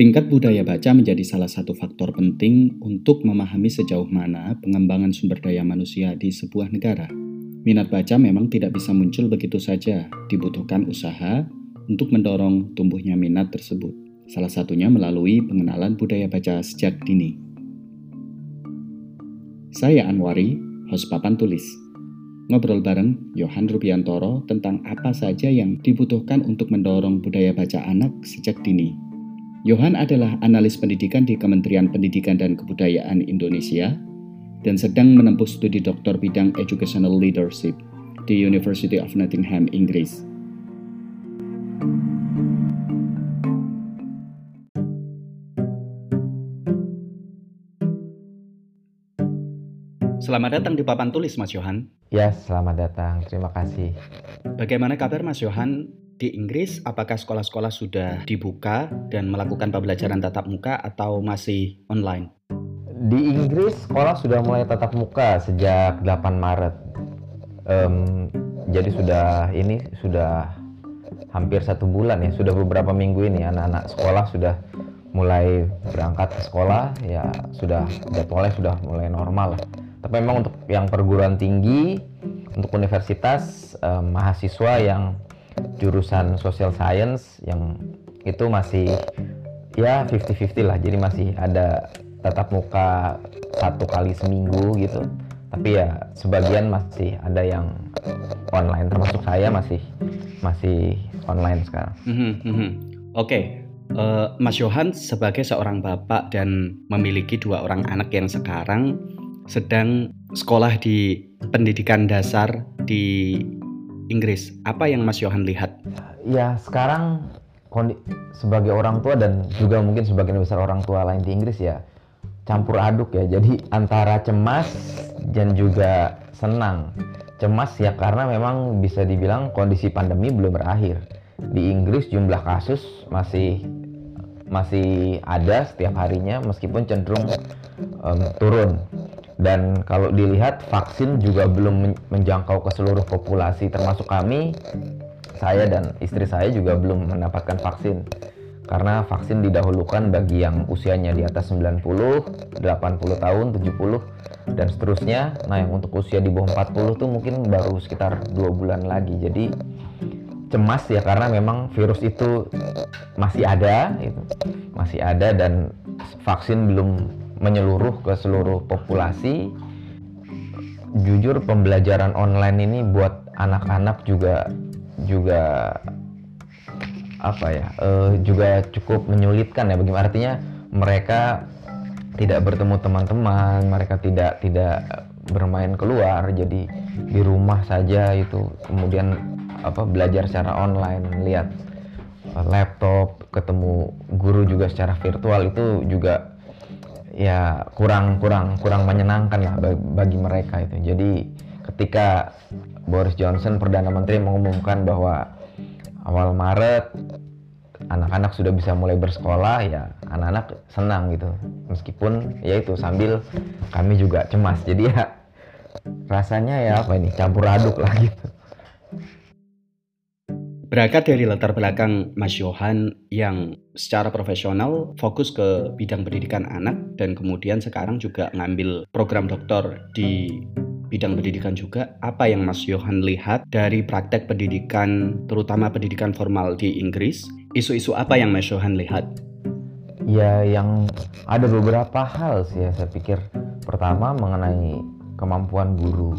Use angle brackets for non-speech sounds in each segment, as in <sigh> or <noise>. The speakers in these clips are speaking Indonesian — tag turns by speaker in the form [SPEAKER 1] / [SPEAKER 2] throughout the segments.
[SPEAKER 1] Tingkat budaya baca menjadi salah satu faktor penting untuk memahami sejauh mana pengembangan sumber daya manusia di sebuah negara. Minat baca memang tidak bisa muncul begitu saja, dibutuhkan usaha untuk mendorong tumbuhnya minat tersebut. Salah satunya melalui pengenalan budaya baca sejak dini. Saya Anwari, host Papan Tulis. Ngobrol bareng Yohan Rubiantoro tentang apa saja yang dibutuhkan untuk mendorong budaya baca anak sejak dini. Johan adalah analis pendidikan di Kementerian Pendidikan dan Kebudayaan Indonesia dan sedang menempuh studi doktor bidang Educational Leadership di University of Nottingham, Inggris. Selamat datang di Papan Tulis, Mas Johan.
[SPEAKER 2] Ya, selamat datang. Terima kasih.
[SPEAKER 1] Bagaimana kabar Mas Johan di Inggris apakah sekolah-sekolah sudah dibuka dan melakukan pembelajaran tatap muka atau masih online?
[SPEAKER 2] Di Inggris sekolah sudah mulai tatap muka sejak 8 Maret. Um, jadi sudah ini sudah hampir satu bulan ya, sudah beberapa minggu ini anak-anak sekolah sudah mulai berangkat ke sekolah ya sudah jadwalnya sudah mulai normal Tapi memang untuk yang perguruan tinggi, untuk universitas um, mahasiswa yang jurusan social science yang itu masih ya 50-50 lah jadi masih ada tatap muka satu kali seminggu gitu tapi ya sebagian masih ada yang online termasuk saya masih masih online sekarang. Mm -hmm.
[SPEAKER 1] Oke, okay. uh, eh, Mas Johan sebagai seorang bapak dan memiliki dua orang anak yang sekarang sedang sekolah di pendidikan dasar di Inggris. Apa yang Mas Yohan lihat?
[SPEAKER 2] Ya sekarang sebagai orang tua dan juga mungkin sebagian besar orang tua lain di Inggris ya campur aduk ya. Jadi antara cemas dan juga senang. Cemas ya karena memang bisa dibilang kondisi pandemi belum berakhir. Di Inggris jumlah kasus masih masih ada setiap harinya meskipun cenderung um, turun dan kalau dilihat vaksin juga belum menjangkau ke seluruh populasi termasuk kami saya dan istri saya juga belum mendapatkan vaksin karena vaksin didahulukan bagi yang usianya di atas 90, 80 tahun, 70 dan seterusnya. Nah, yang untuk usia di bawah 40 tuh mungkin baru sekitar dua bulan lagi. Jadi cemas ya karena memang virus itu masih ada, itu masih ada dan vaksin belum menyeluruh ke seluruh populasi. Jujur pembelajaran online ini buat anak-anak juga juga apa ya uh, juga cukup menyulitkan ya. Bagaimana? Artinya mereka tidak bertemu teman-teman mereka tidak tidak bermain keluar jadi di rumah saja itu. Kemudian apa belajar secara online lihat laptop ketemu guru juga secara virtual itu juga ya kurang kurang kurang menyenangkan lah bagi mereka itu. Jadi ketika Boris Johnson perdana menteri mengumumkan bahwa awal Maret anak-anak sudah bisa mulai bersekolah ya anak-anak senang gitu. Meskipun ya itu sambil kami juga cemas. Jadi ya rasanya ya apa ini campur aduk lah gitu
[SPEAKER 1] Berangkat dari latar belakang Mas Johan yang secara profesional fokus ke bidang pendidikan anak dan kemudian sekarang juga ngambil program doktor di bidang pendidikan juga. Apa yang Mas Johan lihat dari praktek pendidikan, terutama pendidikan formal di Inggris? Isu-isu apa yang Mas Johan lihat?
[SPEAKER 2] Ya, yang ada beberapa hal sih ya saya pikir. Pertama mengenai kemampuan guru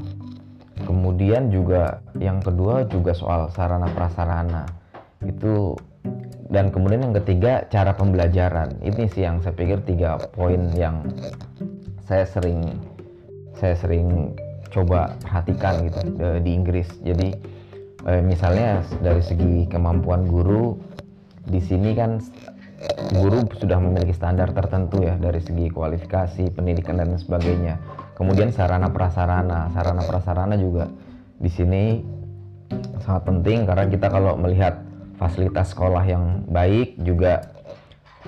[SPEAKER 2] kemudian juga yang kedua juga soal sarana prasarana. Itu dan kemudian yang ketiga cara pembelajaran. Ini sih yang saya pikir tiga poin yang saya sering saya sering coba perhatikan gitu di Inggris. Jadi eh, misalnya dari segi kemampuan guru di sini kan guru sudah memiliki standar tertentu ya dari segi kualifikasi pendidikan dan sebagainya kemudian sarana prasarana sarana prasarana juga di sini sangat penting karena kita kalau melihat fasilitas sekolah yang baik juga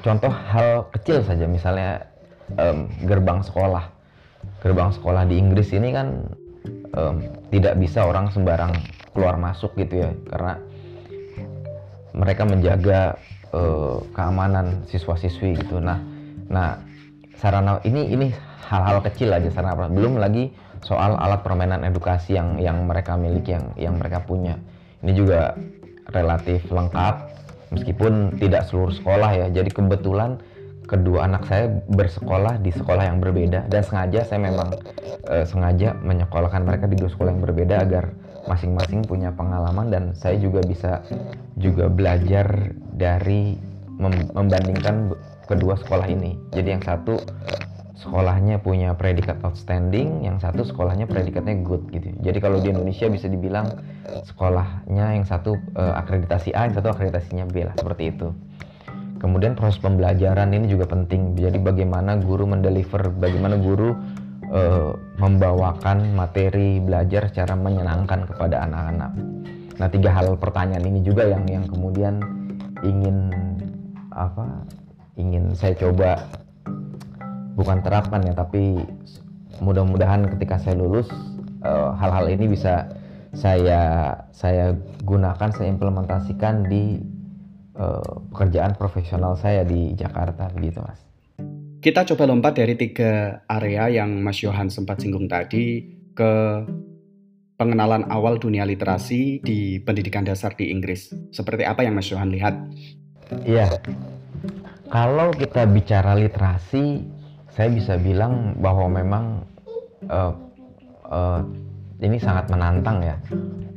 [SPEAKER 2] contoh hal kecil saja misalnya um, gerbang sekolah gerbang sekolah di Inggris ini kan um, tidak bisa orang sembarang keluar masuk gitu ya karena mereka menjaga uh, keamanan siswa-siswi gitu. Nah, nah sarana ini ini hal-hal kecil aja sarana belum lagi soal alat permainan edukasi yang yang mereka miliki yang yang mereka punya. Ini juga relatif lengkap meskipun tidak seluruh sekolah ya. Jadi kebetulan kedua anak saya bersekolah di sekolah yang berbeda dan sengaja saya memang e, sengaja menyekolahkan mereka di dua sekolah yang berbeda agar masing-masing punya pengalaman dan saya juga bisa juga belajar dari mem membandingkan kedua sekolah ini. Jadi yang satu sekolahnya punya predikat outstanding, yang satu sekolahnya predikatnya good gitu. Jadi kalau di Indonesia bisa dibilang sekolahnya yang satu uh, akreditasi A, yang satu akreditasinya B lah seperti itu. Kemudian proses pembelajaran ini juga penting. Jadi bagaimana guru mendeliver, bagaimana guru uh, membawakan materi belajar secara menyenangkan kepada anak-anak. Nah tiga hal pertanyaan ini juga yang yang kemudian ingin apa? Ingin saya coba bukan terapkan ya, tapi mudah-mudahan ketika saya lulus eh, hal-hal uh, ini bisa saya saya gunakan, saya implementasikan di uh, pekerjaan profesional saya di Jakarta begitu mas.
[SPEAKER 1] Kita coba lompat dari tiga area yang Mas Johan sempat singgung tadi ke pengenalan awal dunia literasi di pendidikan dasar di Inggris. Seperti apa yang Mas Johan lihat?
[SPEAKER 2] Iya, kalau kita bicara literasi, saya bisa bilang bahwa memang uh, uh, ini sangat menantang ya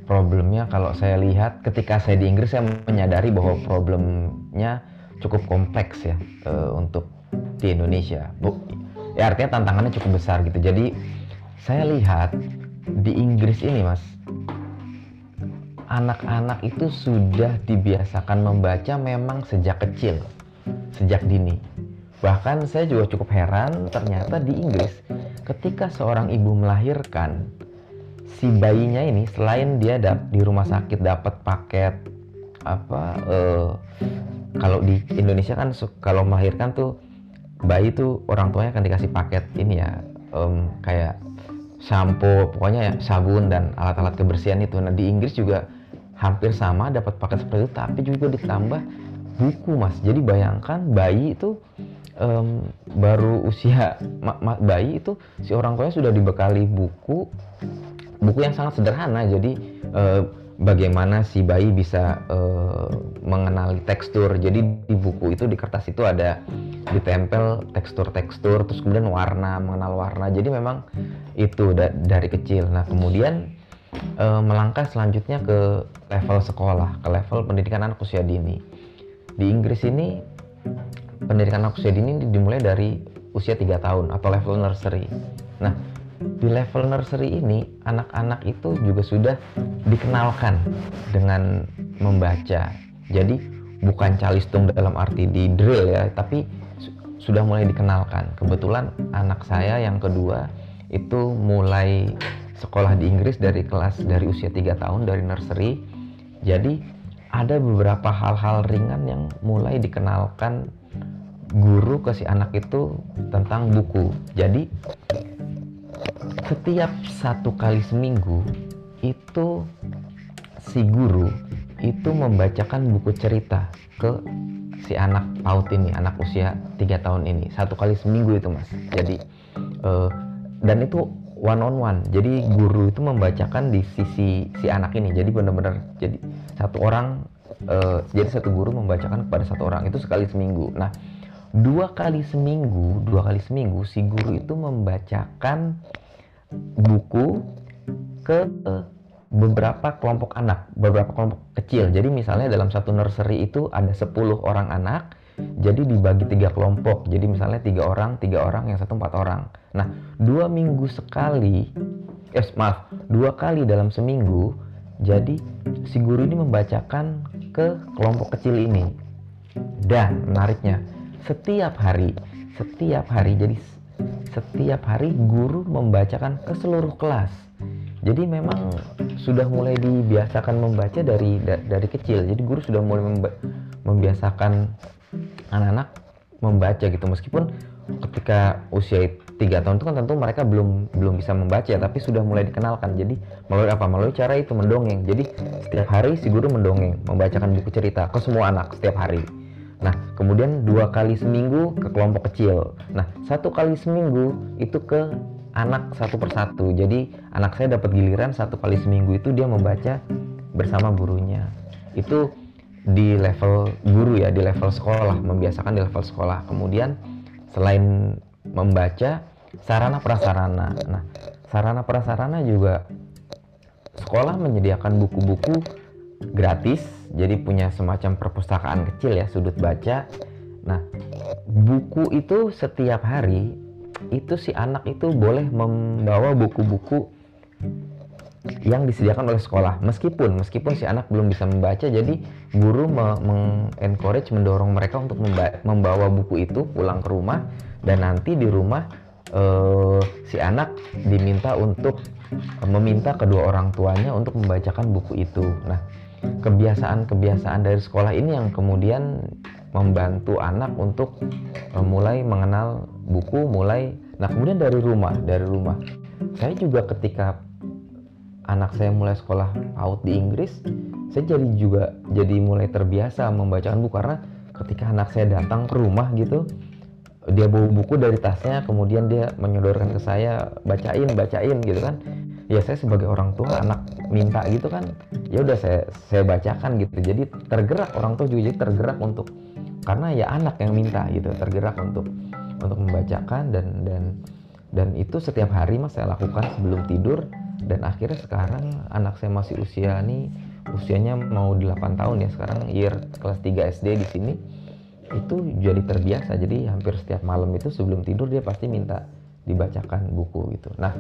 [SPEAKER 2] problemnya kalau saya lihat ketika saya di Inggris saya menyadari bahwa problemnya cukup kompleks ya uh, untuk di Indonesia. Bu, ya artinya tantangannya cukup besar gitu. Jadi saya lihat di Inggris ini mas, anak-anak itu sudah dibiasakan membaca memang sejak kecil, sejak dini. Bahkan saya juga cukup heran ternyata di Inggris ketika seorang ibu melahirkan si bayinya ini selain dia di rumah sakit dapat paket apa uh, kalau di Indonesia kan kalau melahirkan tuh bayi tuh orang tuanya akan dikasih paket ini ya um, kayak shampoo pokoknya ya sabun dan alat-alat kebersihan itu nah di Inggris juga hampir sama dapat paket seperti itu tapi juga ditambah buku mas. Jadi bayangkan bayi itu um, baru usia ma ma bayi itu si orang tuanya sudah dibekali buku buku yang sangat sederhana. Jadi uh, bagaimana si bayi bisa uh, mengenali tekstur. Jadi di buku itu di kertas itu ada ditempel tekstur-tekstur terus kemudian warna mengenal warna. Jadi memang itu da dari kecil. Nah kemudian uh, melangkah selanjutnya ke level sekolah ke level pendidikan anak usia dini di Inggris ini pendidikan anak usia dini dimulai dari usia 3 tahun atau level nursery nah di level nursery ini anak-anak itu juga sudah dikenalkan dengan membaca. Jadi bukan calistung dalam arti di drill ya, tapi sudah mulai dikenalkan. Kebetulan anak saya yang kedua itu mulai sekolah di Inggris dari kelas dari usia 3 tahun dari nursery. Jadi ada beberapa hal-hal ringan yang mulai dikenalkan guru ke si anak itu tentang buku. Jadi setiap satu kali seminggu itu si guru itu membacakan buku cerita ke si anak paut ini, anak usia tiga tahun ini. Satu kali seminggu itu mas. Jadi uh, dan itu one on one. Jadi guru itu membacakan di sisi si anak ini. Jadi benar-benar jadi satu orang uh, jadi satu guru membacakan kepada satu orang itu sekali seminggu. Nah dua kali seminggu, dua kali seminggu si guru itu membacakan buku ke beberapa kelompok anak, beberapa kelompok kecil. Jadi misalnya dalam satu nursery itu ada 10 orang anak, jadi dibagi tiga kelompok. Jadi misalnya tiga orang, tiga orang, yang satu empat orang. Nah, dua minggu sekali, eh maaf, dua kali dalam seminggu, jadi si guru ini membacakan ke kelompok kecil ini. Dan menariknya, setiap hari, setiap hari, jadi setiap hari guru membacakan ke seluruh kelas. Jadi memang sudah mulai dibiasakan membaca dari dari kecil. Jadi guru sudah mulai membiasakan anak-anak membaca gitu. Meskipun ketika usia tiga tahun itu kan tentu mereka belum belum bisa membaca tapi sudah mulai dikenalkan. Jadi melalui apa? Melalui cara itu mendongeng. Jadi setiap hari si guru mendongeng membacakan buku cerita ke semua anak setiap hari. Nah kemudian dua kali seminggu ke kelompok kecil. Nah satu kali seminggu itu ke anak satu persatu. Jadi anak saya dapat giliran satu kali seminggu itu dia membaca bersama gurunya. Itu di level guru ya di level sekolah membiasakan di level sekolah kemudian selain membaca sarana prasarana. Nah, sarana prasarana juga sekolah menyediakan buku-buku gratis, jadi punya semacam perpustakaan kecil ya, sudut baca. Nah, buku itu setiap hari itu si anak itu boleh membawa buku-buku yang disediakan oleh sekolah meskipun meskipun si anak belum bisa membaca jadi guru mengencourage mendorong mereka untuk membawa buku itu pulang ke rumah dan nanti di rumah uh, si anak diminta untuk uh, meminta kedua orang tuanya untuk membacakan buku itu. Nah, kebiasaan-kebiasaan dari sekolah ini yang kemudian membantu anak untuk uh, mulai mengenal buku, mulai nah kemudian dari rumah, dari rumah. Saya juga ketika anak saya mulai sekolah PAUD di Inggris, saya jadi juga jadi mulai terbiasa membacakan buku karena ketika anak saya datang ke rumah gitu, dia bawa buku dari tasnya kemudian dia menyodorkan ke saya bacain bacain gitu kan. Ya saya sebagai orang tua anak minta gitu kan ya udah saya saya bacakan gitu. Jadi tergerak orang tua juga jadi tergerak untuk karena ya anak yang minta gitu tergerak untuk untuk membacakan dan dan dan itu setiap hari mas saya lakukan sebelum tidur dan akhirnya sekarang anak saya masih usia nih usianya mau 8 tahun ya. Sekarang year kelas 3 SD di sini itu jadi terbiasa. Jadi hampir setiap malam itu sebelum tidur dia pasti minta dibacakan buku gitu. Nah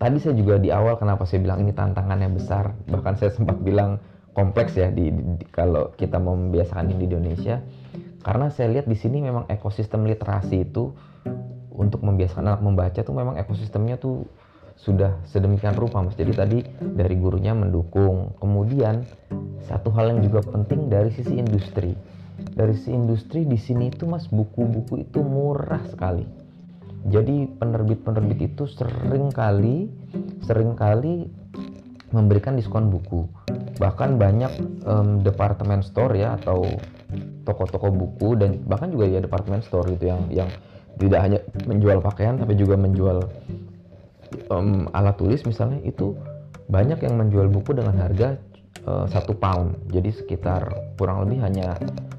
[SPEAKER 2] tadi saya juga di awal kenapa saya bilang ini tantangannya besar. Bahkan saya sempat bilang kompleks ya di, di, kalau kita mau membiasakan ini di Indonesia. Karena saya lihat di sini memang ekosistem literasi itu untuk membiasakan anak membaca tuh memang ekosistemnya tuh sudah sedemikian rupa mas. Jadi tadi dari gurunya mendukung. Kemudian satu hal yang juga penting dari sisi industri. Dari si industri di sini itu mas buku-buku itu murah sekali. Jadi penerbit-penerbit itu sering kali sering kali memberikan diskon buku. Bahkan banyak um, departemen store ya atau toko-toko buku dan bahkan juga ya departemen store itu yang yang tidak hanya menjual pakaian tapi juga menjual um, alat tulis misalnya itu banyak yang menjual buku dengan harga uh, satu pound. Jadi sekitar kurang lebih hanya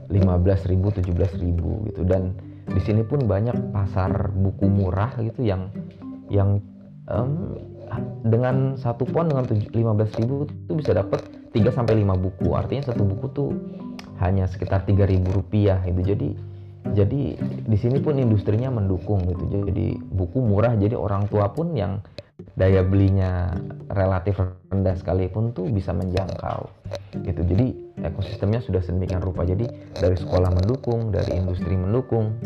[SPEAKER 2] 15.000 17.000 gitu. Dan di sini pun banyak pasar buku murah gitu yang yang um, dengan satu pon dengan 15.000 itu bisa dapat 3 sampai 5 buku. Artinya satu buku tuh hanya sekitar 3.000 rupiah itu jadi jadi di sini pun industrinya mendukung gitu. Jadi buku murah jadi orang tua pun yang daya belinya relatif rendah sekalipun tuh bisa menjangkau gitu. Jadi ekosistemnya sudah sedemikian rupa. Jadi dari sekolah mendukung dari industri mendukung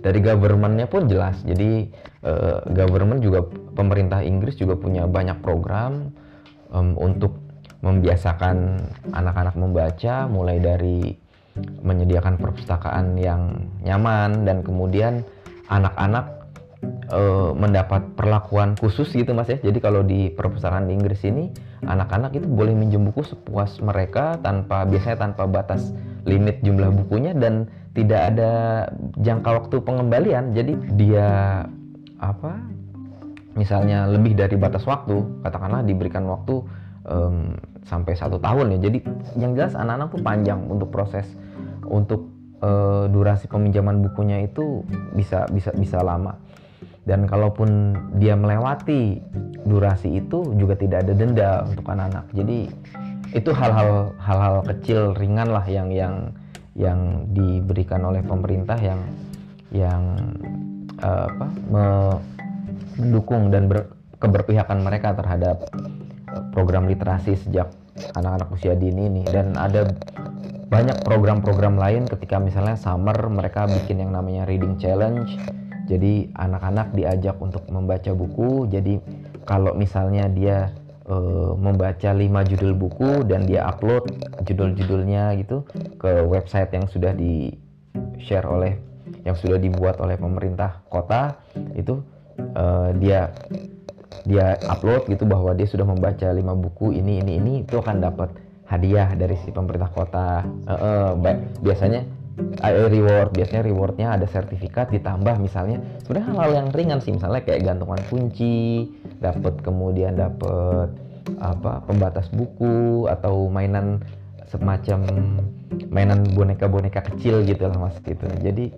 [SPEAKER 2] dari governmentnya pun jelas. Jadi eh, government juga pemerintah Inggris juga punya banyak program um, untuk membiasakan anak-anak membaca mulai dari menyediakan perpustakaan yang nyaman dan kemudian anak-anak uh, mendapat perlakuan khusus gitu mas ya. Jadi kalau di perpustakaan di Inggris ini anak-anak itu boleh minjem buku sepuas mereka tanpa biasanya tanpa batas limit jumlah bukunya dan tidak ada jangka waktu pengembalian. Jadi dia apa misalnya lebih dari batas waktu katakanlah diberikan waktu um, sampai satu tahun ya. Jadi yang jelas anak-anak tuh panjang untuk proses untuk uh, durasi peminjaman bukunya itu bisa bisa bisa lama. Dan kalaupun dia melewati durasi itu juga tidak ada denda untuk anak-anak. Jadi itu hal-hal hal-hal kecil ringan lah yang yang yang diberikan oleh pemerintah yang yang uh, apa mendukung dan ber, keberpihakan mereka terhadap eh, program literasi sejak anak-anak usia dini ini. Dan ada banyak program-program lain ketika misalnya summer mereka bikin yang namanya reading challenge jadi anak-anak diajak untuk membaca buku. Jadi kalau misalnya dia e, membaca 5 judul buku dan dia upload judul-judulnya gitu ke website yang sudah di share oleh yang sudah dibuat oleh pemerintah kota itu uh, dia dia upload gitu bahwa dia sudah membaca lima buku ini ini ini itu akan dapat hadiah dari si pemerintah kota. Uh, uh, biasanya uh, reward biasanya rewardnya ada sertifikat ditambah misalnya sebenarnya hal-hal yang ringan sih misalnya kayak gantungan kunci dapat kemudian dapat apa pembatas buku atau mainan semacam mainan boneka-boneka kecil gitu lah mas gitu. Jadi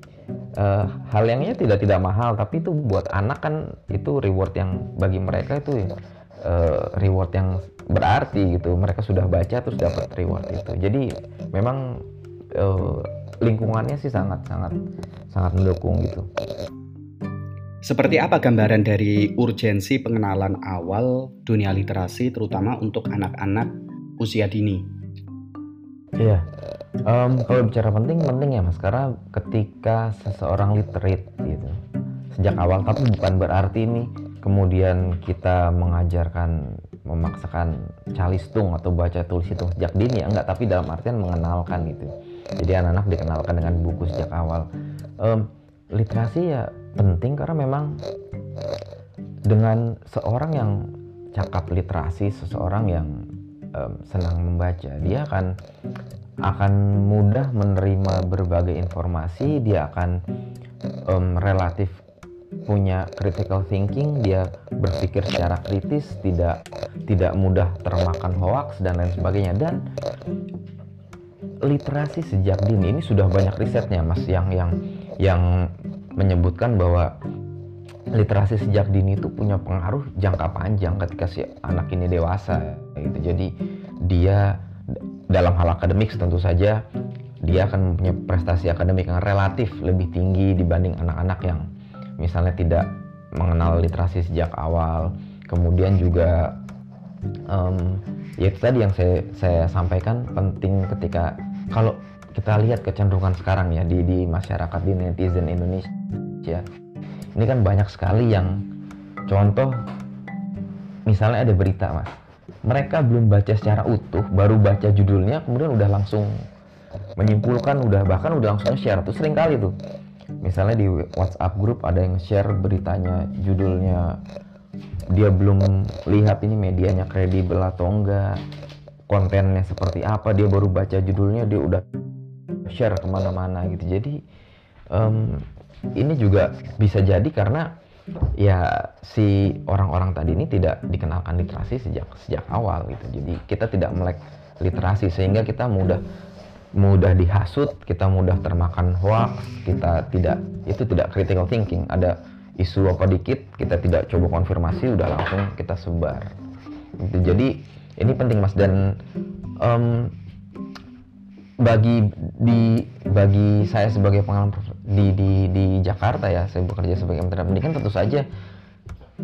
[SPEAKER 2] uh, hal yang ya tidak tidak mahal tapi itu buat anak kan itu reward yang bagi mereka itu uh, reward yang berarti gitu. Mereka sudah baca terus dapat reward itu. Jadi memang uh, lingkungannya sih sangat sangat sangat mendukung gitu.
[SPEAKER 1] Seperti apa gambaran dari urgensi pengenalan awal dunia literasi terutama untuk anak-anak usia dini?
[SPEAKER 2] Iya, um, kalau bicara penting penting ya mas, karena ketika seseorang literate gitu sejak awal, tapi bukan berarti ini kemudian kita mengajarkan memaksakan calistung atau baca tulis itu sejak dini ya enggak, tapi dalam artian mengenalkan gitu. Jadi anak-anak dikenalkan dengan buku sejak awal. Um, literasi ya penting karena memang dengan seorang yang cakap literasi, seseorang yang um, senang membaca, dia akan akan mudah menerima berbagai informasi, dia akan um, relatif punya critical thinking, dia berpikir secara kritis, tidak tidak mudah termakan hoax dan lain sebagainya dan literasi sejak dini ini sudah banyak risetnya mas yang yang yang menyebutkan bahwa literasi sejak dini itu punya pengaruh jangka panjang ketika si anak ini dewasa gitu. Jadi dia dalam hal akademik tentu saja dia akan punya prestasi akademik yang relatif lebih tinggi dibanding anak-anak yang misalnya tidak mengenal literasi sejak awal. Kemudian juga um, ya itu tadi yang saya saya sampaikan penting ketika kalau kita lihat kecenderungan sekarang ya di di masyarakat di netizen Indonesia. Ini kan banyak sekali yang contoh misalnya ada berita mas. Mereka belum baca secara utuh baru baca judulnya kemudian udah langsung menyimpulkan udah bahkan udah langsung share tuh sering kali tuh misalnya di WhatsApp grup ada yang share beritanya judulnya dia belum lihat ini medianya kredibel atau enggak kontennya seperti apa dia baru baca judulnya dia udah share ke mana-mana gitu. Jadi um, ini juga bisa jadi karena ya si orang-orang tadi ini tidak dikenalkan literasi sejak sejak awal gitu. Jadi kita tidak melek literasi sehingga kita mudah mudah dihasut kita mudah termakan hoax kita tidak itu tidak critical thinking. Ada isu apa dikit kita tidak coba konfirmasi udah langsung kita sebar. Gitu. jadi ini penting mas. Dan um, bagi di bagi saya sebagai pengalaman di di di Jakarta ya saya bekerja sebagai menteri pendidikan tentu saja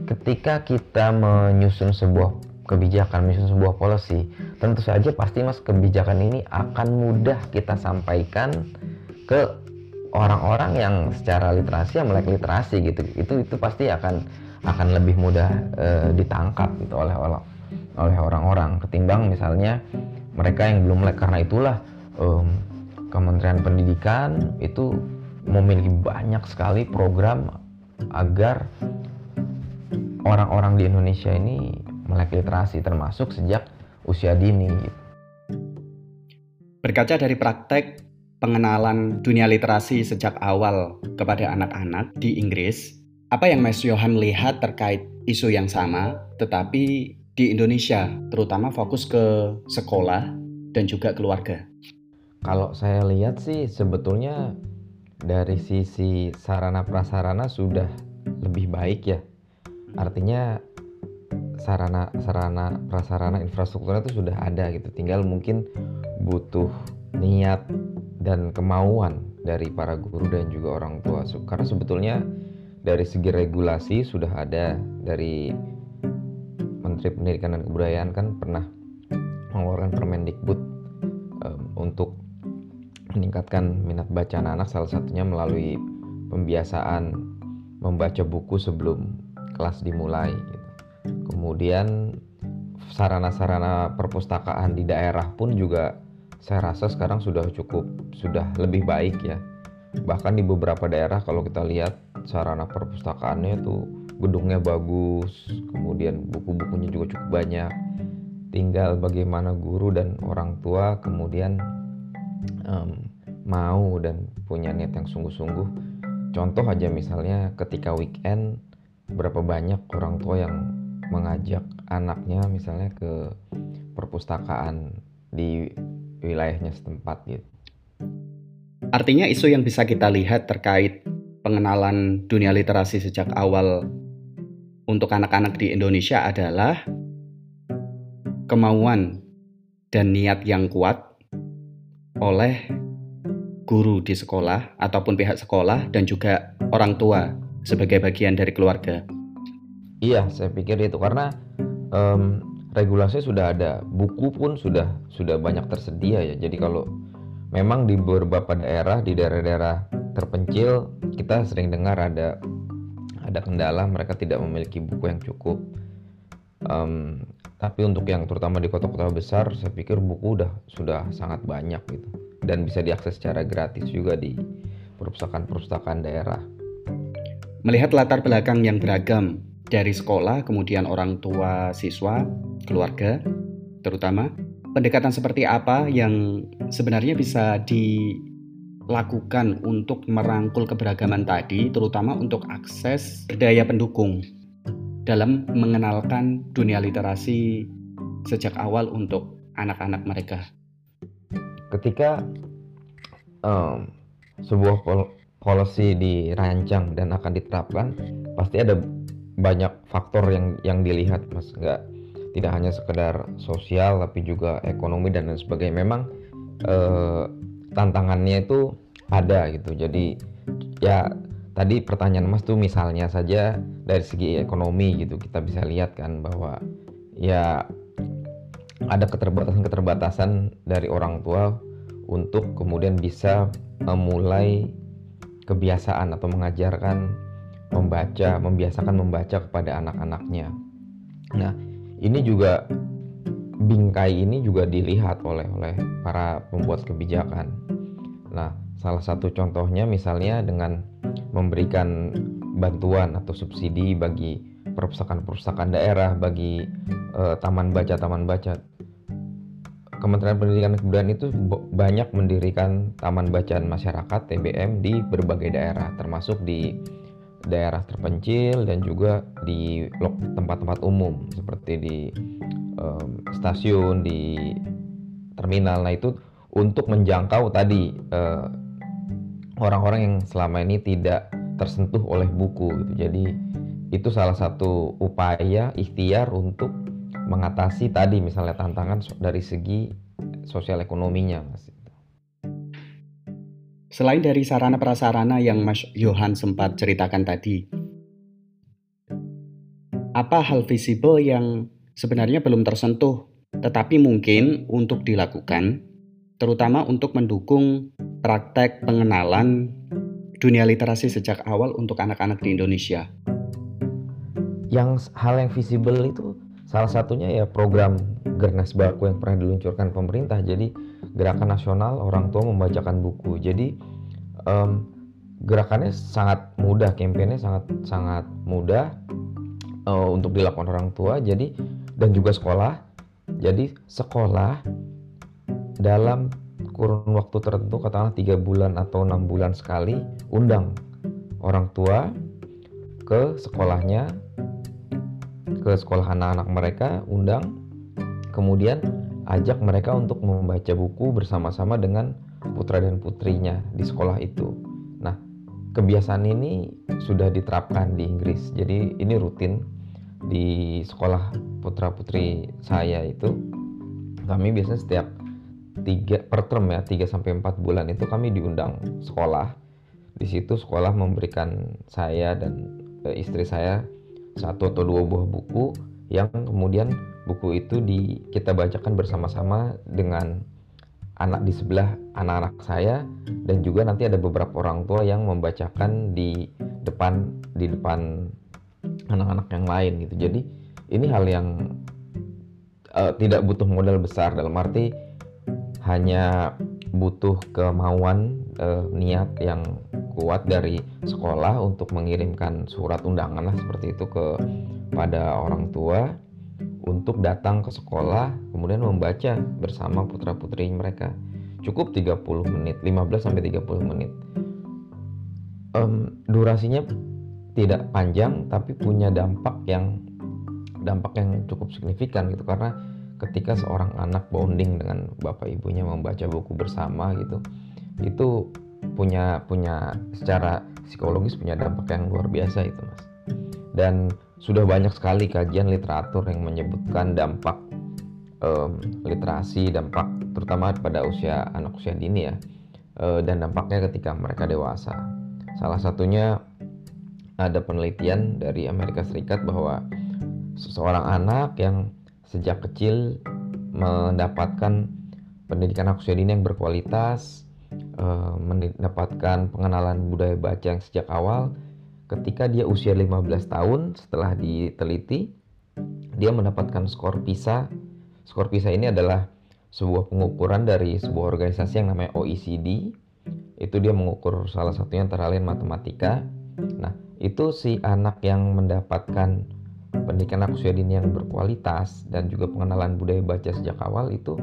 [SPEAKER 2] ketika kita menyusun sebuah kebijakan menyusun sebuah policy tentu saja pasti mas kebijakan ini akan mudah kita sampaikan ke orang-orang yang secara literasi yang melek literasi gitu. Itu itu pasti akan akan lebih mudah e, ditangkap gitu oleh oleh orang-orang. Ketimbang misalnya mereka yang belum melek karena itulah um, Kementerian Pendidikan itu memiliki banyak sekali program agar orang-orang di Indonesia ini melek literasi termasuk sejak usia dini.
[SPEAKER 1] Berkaca dari praktek pengenalan dunia literasi sejak awal kepada anak-anak di Inggris, apa yang Mas Johan lihat terkait isu yang sama tetapi di Indonesia, terutama fokus ke sekolah dan juga keluarga?
[SPEAKER 2] Kalau saya lihat sih sebetulnya dari sisi sarana prasarana sudah lebih baik ya. Artinya sarana sarana prasarana infrastrukturnya itu sudah ada gitu. Tinggal mungkin butuh niat dan kemauan dari para guru dan juga orang tua. Karena sebetulnya dari segi regulasi sudah ada dari Menteri Pendidikan dan Kebudayaan kan pernah mengeluarkan Permendikbud um, untuk meningkatkan minat baca anak-anak salah satunya melalui pembiasaan membaca buku sebelum kelas dimulai. Kemudian sarana-sarana perpustakaan di daerah pun juga saya rasa sekarang sudah cukup sudah lebih baik ya. bahkan di beberapa daerah kalau kita lihat sarana perpustakaannya itu gedungnya bagus kemudian buku-bukunya juga cukup banyak tinggal bagaimana guru dan orang tua kemudian um, mau dan punya niat yang sungguh-sungguh contoh aja misalnya ketika weekend berapa banyak orang tua yang mengajak anaknya misalnya ke perpustakaan di wilayahnya setempat gitu.
[SPEAKER 1] Artinya isu yang bisa kita lihat terkait pengenalan dunia literasi sejak awal untuk anak-anak di Indonesia adalah kemauan dan niat yang kuat oleh guru di sekolah ataupun pihak sekolah dan juga orang tua sebagai bagian dari keluarga.
[SPEAKER 2] Iya, saya pikir itu karena um, regulasi sudah ada, buku pun sudah sudah banyak tersedia ya. Jadi kalau memang di beberapa daerah di daerah-daerah terpencil kita sering dengar ada ada kendala mereka tidak memiliki buku yang cukup. Um, tapi untuk yang terutama di kota-kota besar, saya pikir buku udah sudah sangat banyak gitu dan bisa diakses secara gratis juga di perpustakaan-perpustakaan daerah.
[SPEAKER 1] Melihat latar belakang yang beragam dari sekolah, kemudian orang tua siswa, keluarga, terutama pendekatan seperti apa yang sebenarnya bisa dilakukan untuk merangkul keberagaman tadi, terutama untuk akses daya pendukung dalam mengenalkan dunia literasi sejak awal untuk anak-anak mereka.
[SPEAKER 2] Ketika um, sebuah policy dirancang dan akan diterapkan pasti ada banyak faktor yang yang dilihat mas. Nggak tidak hanya sekedar sosial tapi juga ekonomi dan lain sebagainya. Memang eh, tantangannya itu ada gitu. Jadi ya tadi pertanyaan mas tuh misalnya saja dari segi ekonomi gitu. Kita bisa lihat kan bahwa ya ada keterbatasan-keterbatasan dari orang tua untuk kemudian bisa memulai kebiasaan atau mengajarkan membaca, membiasakan membaca kepada anak-anaknya. Nah, ini juga bingkai ini juga dilihat oleh oleh para pembuat kebijakan. Nah, salah satu contohnya misalnya dengan memberikan bantuan atau subsidi bagi perpustakaan-perpustakaan daerah, bagi uh, taman baca taman baca Kementerian Pendidikan dan Kebudayaan itu banyak mendirikan taman bacaan masyarakat TBM di berbagai daerah, termasuk di daerah terpencil dan juga di tempat-tempat umum seperti di um, stasiun, di terminal. Nah itu untuk menjangkau tadi orang-orang uh, yang selama ini tidak tersentuh oleh buku. Gitu. Jadi itu salah satu upaya ikhtiar untuk mengatasi tadi misalnya tantangan dari segi sosial ekonominya mas
[SPEAKER 1] Selain dari sarana prasarana yang Mas Johan sempat ceritakan tadi, apa hal visible yang sebenarnya belum tersentuh tetapi mungkin untuk dilakukan, terutama untuk mendukung praktek pengenalan dunia literasi sejak awal untuk anak-anak di Indonesia?
[SPEAKER 2] Yang hal yang visible itu Salah satunya ya program Gernas Baku yang pernah diluncurkan pemerintah. Jadi gerakan nasional orang tua membacakan buku. Jadi um, gerakannya sangat mudah, kampanye sangat sangat mudah uh, untuk dilakukan orang tua. Jadi dan juga sekolah. Jadi sekolah dalam kurun waktu tertentu katakanlah tiga bulan atau enam bulan sekali undang orang tua ke sekolahnya ke sekolah anak-anak mereka, undang, kemudian ajak mereka untuk membaca buku bersama-sama dengan putra dan putrinya di sekolah itu. Nah, kebiasaan ini sudah diterapkan di Inggris. Jadi ini rutin di sekolah putra putri saya itu. Kami biasanya setiap tiga per term ya tiga sampai empat bulan itu kami diundang sekolah. Di situ sekolah memberikan saya dan eh, istri saya satu atau dua buah buku yang kemudian buku itu di kita bacakan bersama-sama dengan anak di sebelah anak-anak saya dan juga nanti ada beberapa orang tua yang membacakan di depan di depan anak-anak yang lain gitu. Jadi ini hal yang uh, tidak butuh modal besar dalam arti hanya butuh kemauan uh, niat yang kuat dari sekolah untuk mengirimkan surat undangan lah seperti itu ke pada orang tua untuk datang ke sekolah kemudian membaca bersama putra-putri mereka. Cukup 30 menit, 15 sampai 30 menit. Um, durasinya tidak panjang tapi punya dampak yang dampak yang cukup signifikan gitu karena ketika seorang anak bonding dengan bapak ibunya membaca buku bersama gitu itu punya punya secara psikologis punya dampak yang luar biasa itu mas. Dan sudah banyak sekali kajian literatur yang menyebutkan dampak um, literasi dampak terutama pada usia anak usia dini ya uh, dan dampaknya ketika mereka dewasa. Salah satunya ada penelitian dari Amerika Serikat bahwa seseorang anak yang sejak kecil mendapatkan pendidikan usia dini yang berkualitas, eh, mendapatkan pengenalan budaya baca yang sejak awal, ketika dia usia 15 tahun setelah diteliti, dia mendapatkan skor PISA. Skor PISA ini adalah sebuah pengukuran dari sebuah organisasi yang namanya OECD. Itu dia mengukur salah satunya antara lain matematika. Nah, itu si anak yang mendapatkan pendidikan anak usia dini yang berkualitas dan juga pengenalan budaya baca sejak awal itu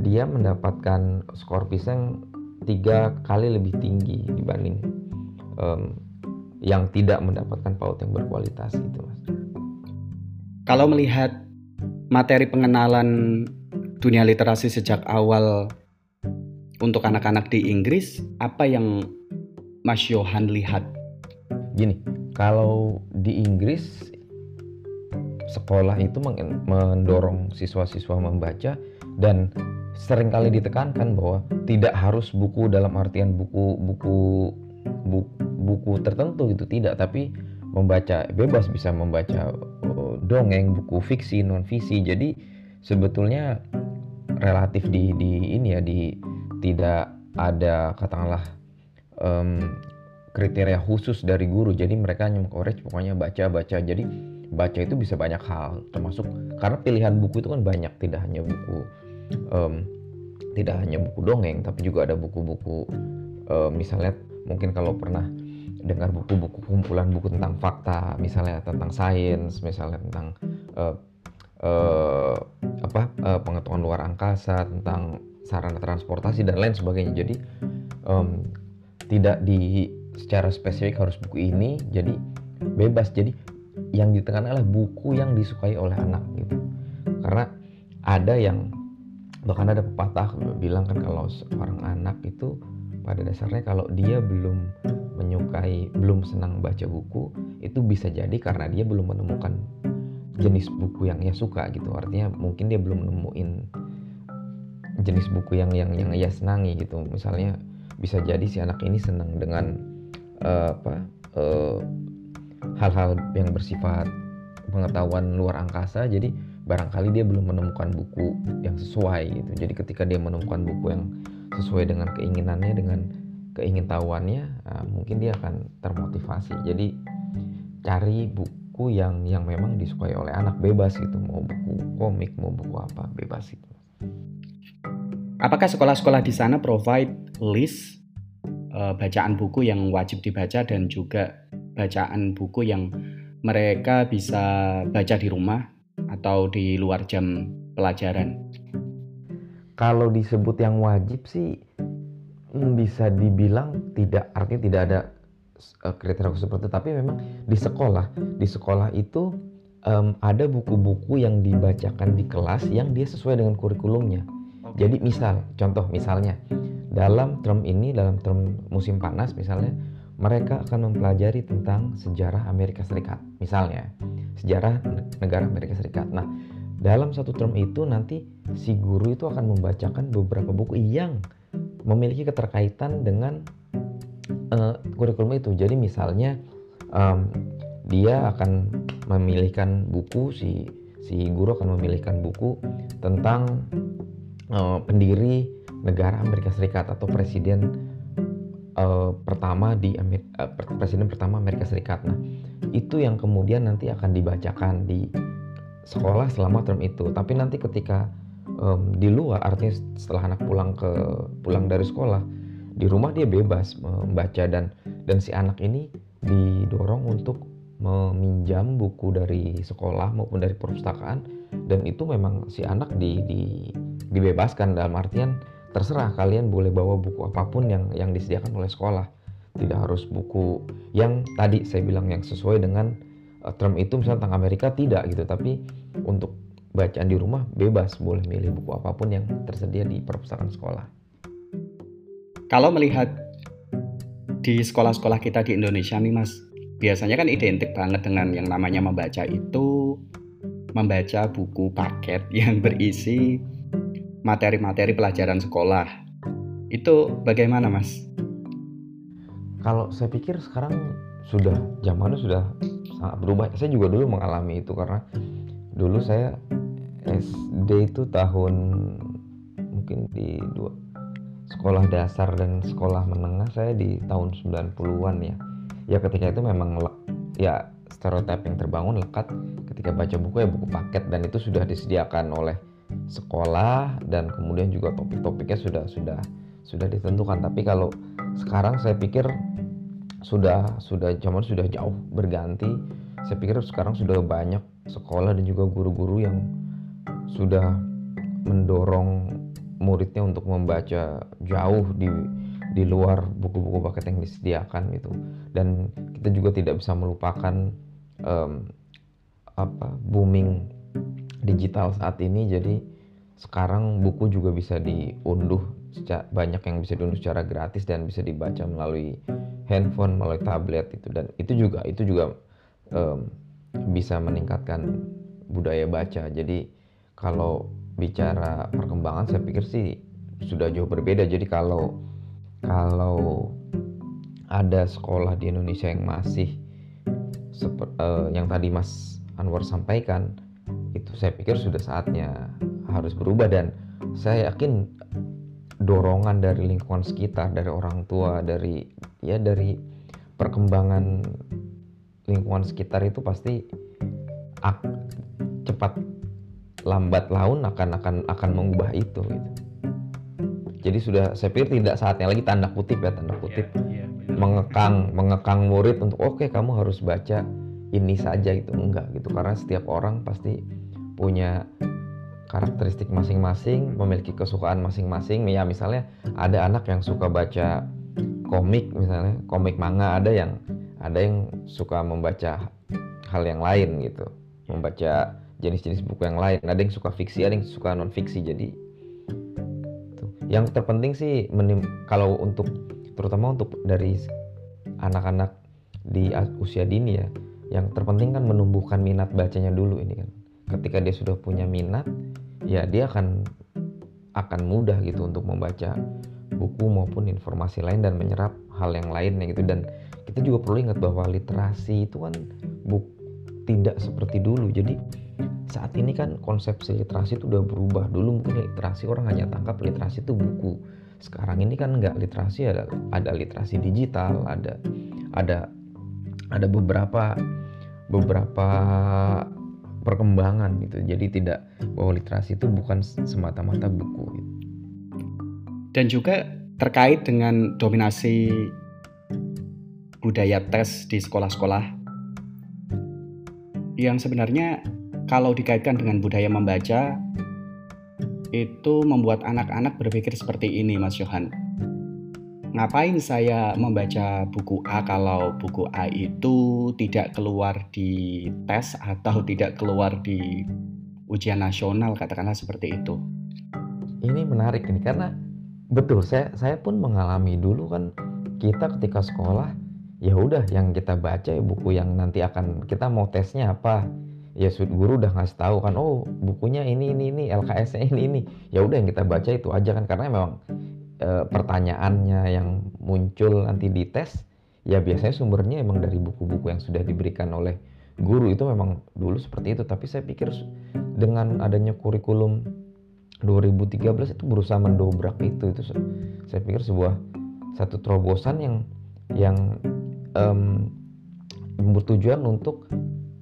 [SPEAKER 2] dia mendapatkan skor pisang tiga kali lebih tinggi dibanding um, yang tidak mendapatkan PAUD yang berkualitas itu mas.
[SPEAKER 1] Kalau melihat materi pengenalan dunia literasi sejak awal untuk anak-anak di Inggris, apa yang Mas Johan lihat?
[SPEAKER 2] Gini, kalau di Inggris sekolah itu mendorong siswa-siswa membaca dan sering kali ditekankan bahwa tidak harus buku dalam artian buku buku buku, buku tertentu gitu tidak. Tapi membaca bebas bisa membaca uh, dongeng buku fiksi non fiksi jadi sebetulnya relatif di di ini ya di tidak ada katakanlah um, kriteria khusus dari guru. Jadi mereka hanya mengoreksi pokoknya baca baca. Jadi baca itu bisa banyak hal termasuk karena pilihan buku itu kan banyak tidak hanya buku um, tidak hanya buku dongeng tapi juga ada buku-buku um, misalnya mungkin kalau pernah dengar buku-buku kumpulan buku tentang fakta misalnya tentang sains misalnya tentang uh, uh, apa uh, pengetahuan luar angkasa tentang sarana transportasi dan lain sebagainya. Jadi um, tidak di secara spesifik harus buku ini jadi bebas. Jadi yang ditekan adalah buku yang disukai oleh anak gitu. Karena ada yang bahkan ada pepatah bilang kan kalau seorang anak itu pada dasarnya kalau dia belum menyukai belum senang baca buku itu bisa jadi karena dia belum menemukan jenis buku yang ia suka gitu. Artinya mungkin dia belum nemuin jenis buku yang yang yang ia senangi gitu. Misalnya bisa jadi si anak ini senang dengan uh, apa uh, hal-hal yang bersifat pengetahuan luar angkasa jadi barangkali dia belum menemukan buku yang sesuai gitu. Jadi ketika dia menemukan buku yang sesuai dengan keinginannya dengan keingintahuannya nah, mungkin dia akan termotivasi. Jadi cari buku yang yang memang disukai oleh anak bebas gitu. Mau buku komik mau buku apa bebas itu
[SPEAKER 1] apakah sekolah-sekolah di sana provide list uh, bacaan buku yang wajib dibaca dan juga bacaan buku yang mereka bisa baca di rumah atau di luar jam pelajaran?
[SPEAKER 2] Kalau disebut yang wajib sih hmm, bisa dibilang tidak artinya tidak ada uh, kriteria seperti itu tapi memang di sekolah di sekolah itu um, ada buku-buku yang dibacakan di kelas yang dia sesuai dengan kurikulumnya. Jadi misal contoh misalnya dalam term ini dalam term musim panas misalnya mereka akan mempelajari tentang sejarah Amerika Serikat, misalnya sejarah negara Amerika Serikat. Nah, dalam satu term itu nanti si guru itu akan membacakan beberapa buku yang memiliki keterkaitan dengan uh, kurikulum itu. Jadi misalnya um, dia akan memilihkan buku si si guru akan memilihkan buku tentang uh, pendiri negara Amerika Serikat atau presiden uh, pertama di Amer uh, presiden pertama Amerika Serikat. Nah, itu yang kemudian nanti akan dibacakan di sekolah selama term itu. Tapi nanti ketika um, di luar artinya setelah anak pulang ke pulang dari sekolah di rumah dia bebas membaca dan dan si anak ini didorong untuk meminjam buku dari sekolah maupun dari perpustakaan dan itu memang si anak di, di dibebaskan dalam artian terserah kalian boleh bawa buku apa pun yang yang disediakan oleh sekolah. Tidak harus buku yang tadi saya bilang yang sesuai dengan uh, term itu misalnya tentang Amerika tidak gitu. Tapi untuk bacaan di rumah bebas. Boleh milih buku apa pun yang tersedia di perpustakaan sekolah.
[SPEAKER 1] Kalau melihat di sekolah-sekolah kita di Indonesia nih mas biasanya kan identik banget dengan yang namanya membaca itu membaca buku paket yang berisi materi-materi pelajaran sekolah. Itu bagaimana, Mas?
[SPEAKER 2] Kalau saya pikir sekarang sudah zamannya sudah sangat berubah. Saya juga dulu mengalami itu karena dulu saya SD itu tahun mungkin di dua sekolah dasar dan sekolah menengah saya di tahun 90-an ya. Ya ketika itu memang ya stereotip yang terbangun lekat ketika baca buku ya buku paket dan itu sudah disediakan oleh sekolah dan kemudian juga topik-topiknya sudah sudah sudah ditentukan. Tapi kalau sekarang saya pikir sudah sudah zaman sudah jauh berganti. Saya pikir sekarang sudah banyak sekolah dan juga guru-guru yang sudah mendorong muridnya untuk membaca jauh di di luar buku-buku paket yang disediakan gitu. Dan kita juga tidak bisa melupakan um, apa booming digital saat ini jadi sekarang buku juga bisa diunduh banyak yang bisa diunduh secara gratis dan bisa dibaca melalui handphone melalui tablet itu. Dan itu juga itu juga um, bisa meningkatkan budaya baca. Jadi kalau bicara perkembangan saya pikir sih sudah jauh berbeda. Jadi kalau kalau ada sekolah di Indonesia yang masih seperti uh, yang tadi Mas Anwar sampaikan itu saya pikir sudah saatnya harus berubah dan saya yakin dorongan dari lingkungan sekitar dari orang tua dari ya dari perkembangan lingkungan sekitar itu pasti ak, cepat lambat laun akan akan akan mengubah itu gitu. Jadi sudah saya pikir tidak saatnya lagi tanda kutip ya tanda kutip. Yeah, yeah, mengekang mengekang murid untuk oke okay, kamu harus baca ini saja itu enggak gitu. Karena setiap orang pasti punya karakteristik masing-masing memiliki kesukaan masing-masing. Ya misalnya ada anak yang suka baca komik misalnya komik manga ada yang ada yang suka membaca hal yang lain gitu membaca jenis-jenis buku yang lain. Ada yang suka fiksi ada yang suka non fiksi jadi yang terpenting sih menim kalau untuk terutama untuk dari anak-anak di usia dini ya yang terpenting kan menumbuhkan minat bacanya dulu ini kan ketika dia sudah punya minat ya dia akan akan mudah gitu untuk membaca buku maupun informasi lain dan menyerap hal yang lainnya gitu. Dan kita juga perlu ingat bahwa literasi itu kan buk, tidak seperti dulu. Jadi saat ini kan konsepsi literasi itu udah berubah. Dulu mungkin literasi orang hanya tangkap literasi itu buku. Sekarang ini kan nggak. Literasi ada ada literasi digital ada ada ada beberapa beberapa perkembangan gitu. Jadi tidak bahwa literasi itu bukan semata-mata buku. Gitu.
[SPEAKER 1] Dan juga terkait dengan dominasi budaya tes di sekolah-sekolah yang sebenarnya kalau dikaitkan dengan budaya membaca itu membuat anak-anak berpikir seperti ini Mas Johan ngapain saya membaca buku A kalau buku A itu tidak keluar di tes atau <laughs> tidak keluar di ujian nasional katakanlah seperti itu.
[SPEAKER 2] Ini menarik ini karena betul saya saya pun mengalami dulu kan kita ketika sekolah ya udah yang kita baca ya buku yang nanti akan kita mau tesnya apa ya guru udah ngasih tahu kan oh bukunya ini ini ini LKS-nya ini ini ya udah yang kita baca itu aja kan karena memang e, pertanyaannya yang muncul nanti di tes ya biasanya sumbernya emang dari buku-buku yang sudah diberikan oleh guru itu memang dulu seperti itu tapi saya pikir dengan adanya kurikulum 2013 itu berusaha mendobrak itu itu saya pikir sebuah satu terobosan yang yang um, bertujuan untuk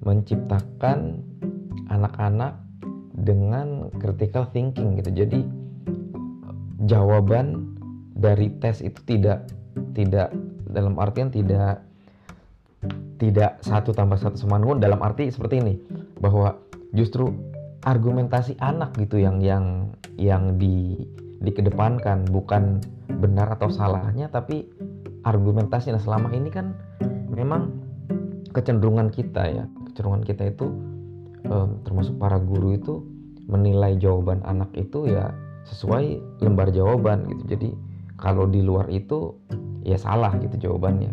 [SPEAKER 2] menciptakan anak-anak dengan critical thinking gitu. Jadi jawaban dari tes itu tidak tidak dalam artian tidak tidak satu tambah satu sama dalam arti seperti ini bahwa justru argumentasi anak gitu yang yang yang di dikedepankan bukan benar atau salahnya tapi argumentasi nah selama ini kan memang kecenderungan kita ya. Kecenderungan kita itu um, termasuk para guru itu menilai jawaban anak itu ya sesuai lembar jawaban gitu. Jadi kalau di luar itu ya salah gitu jawabannya.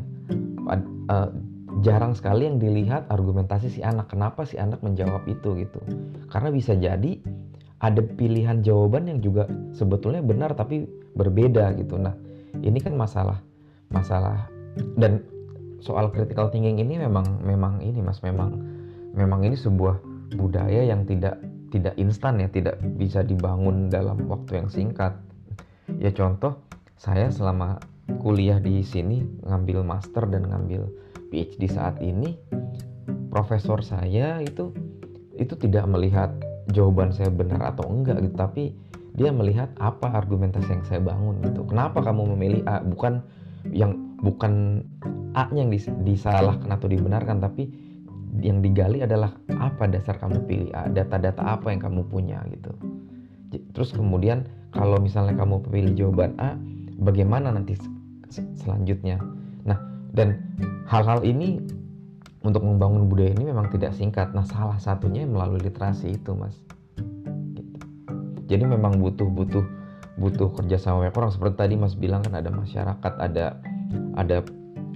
[SPEAKER 2] Uh, jarang sekali yang dilihat argumentasi si anak kenapa si anak menjawab itu gitu. Karena bisa jadi ada pilihan jawaban yang juga sebetulnya benar tapi berbeda gitu. Nah ini kan masalah masalah dan soal critical thinking ini memang memang ini mas memang memang ini sebuah budaya yang tidak tidak instan ya tidak bisa dibangun dalam waktu yang singkat. Ya contoh saya selama kuliah di sini ngambil master dan ngambil PhD saat ini profesor saya itu itu tidak melihat jawaban saya benar atau enggak gitu. Tapi dia melihat apa argumentasi yang saya bangun gitu. Kenapa kamu memilih A? Bukan yang bukan A-nya yang disalahkan atau dibenarkan tapi yang digali adalah apa dasar kamu pilih A? Data-data apa yang kamu punya gitu? Terus kemudian kalau misalnya kamu pilih jawaban A bagaimana nanti selanjutnya nah dan hal-hal ini untuk membangun budaya ini memang tidak singkat. Nah, salah satunya melalui literasi itu, Mas. Gitu. Jadi memang butuh butuh butuh kerjasama banyak orang seperti tadi Mas bilang kan ada masyarakat, ada ada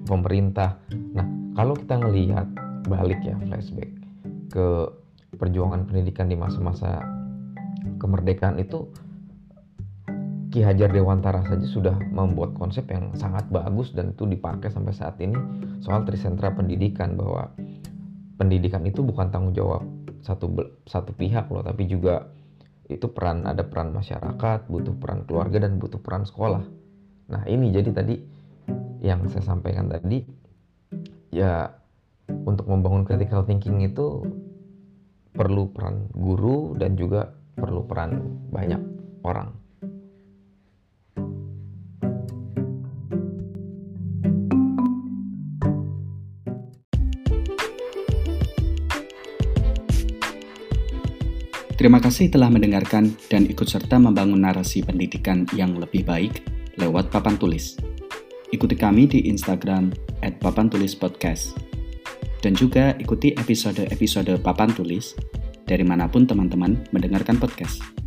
[SPEAKER 2] pemerintah. Nah, kalau kita ngelihat balik ya flashback ke perjuangan pendidikan di masa-masa kemerdekaan itu Ki Hajar Dewantara saja sudah membuat konsep yang sangat bagus dan itu dipakai sampai saat ini soal trisentra pendidikan bahwa pendidikan itu bukan tanggung jawab satu satu pihak loh tapi juga itu peran ada peran masyarakat butuh peran keluarga dan butuh peran sekolah. Nah ini jadi tadi yang saya sampaikan tadi ya untuk membangun critical thinking itu perlu peran guru dan juga perlu peran banyak orang
[SPEAKER 1] Terima kasih telah mendengarkan dan ikut serta membangun narasi pendidikan yang lebih baik lewat papan tulis. Ikuti kami di Instagram at. Dan juga ikuti episode-episode papan tulis dari mana pun teman-teman mendengarkan podcast.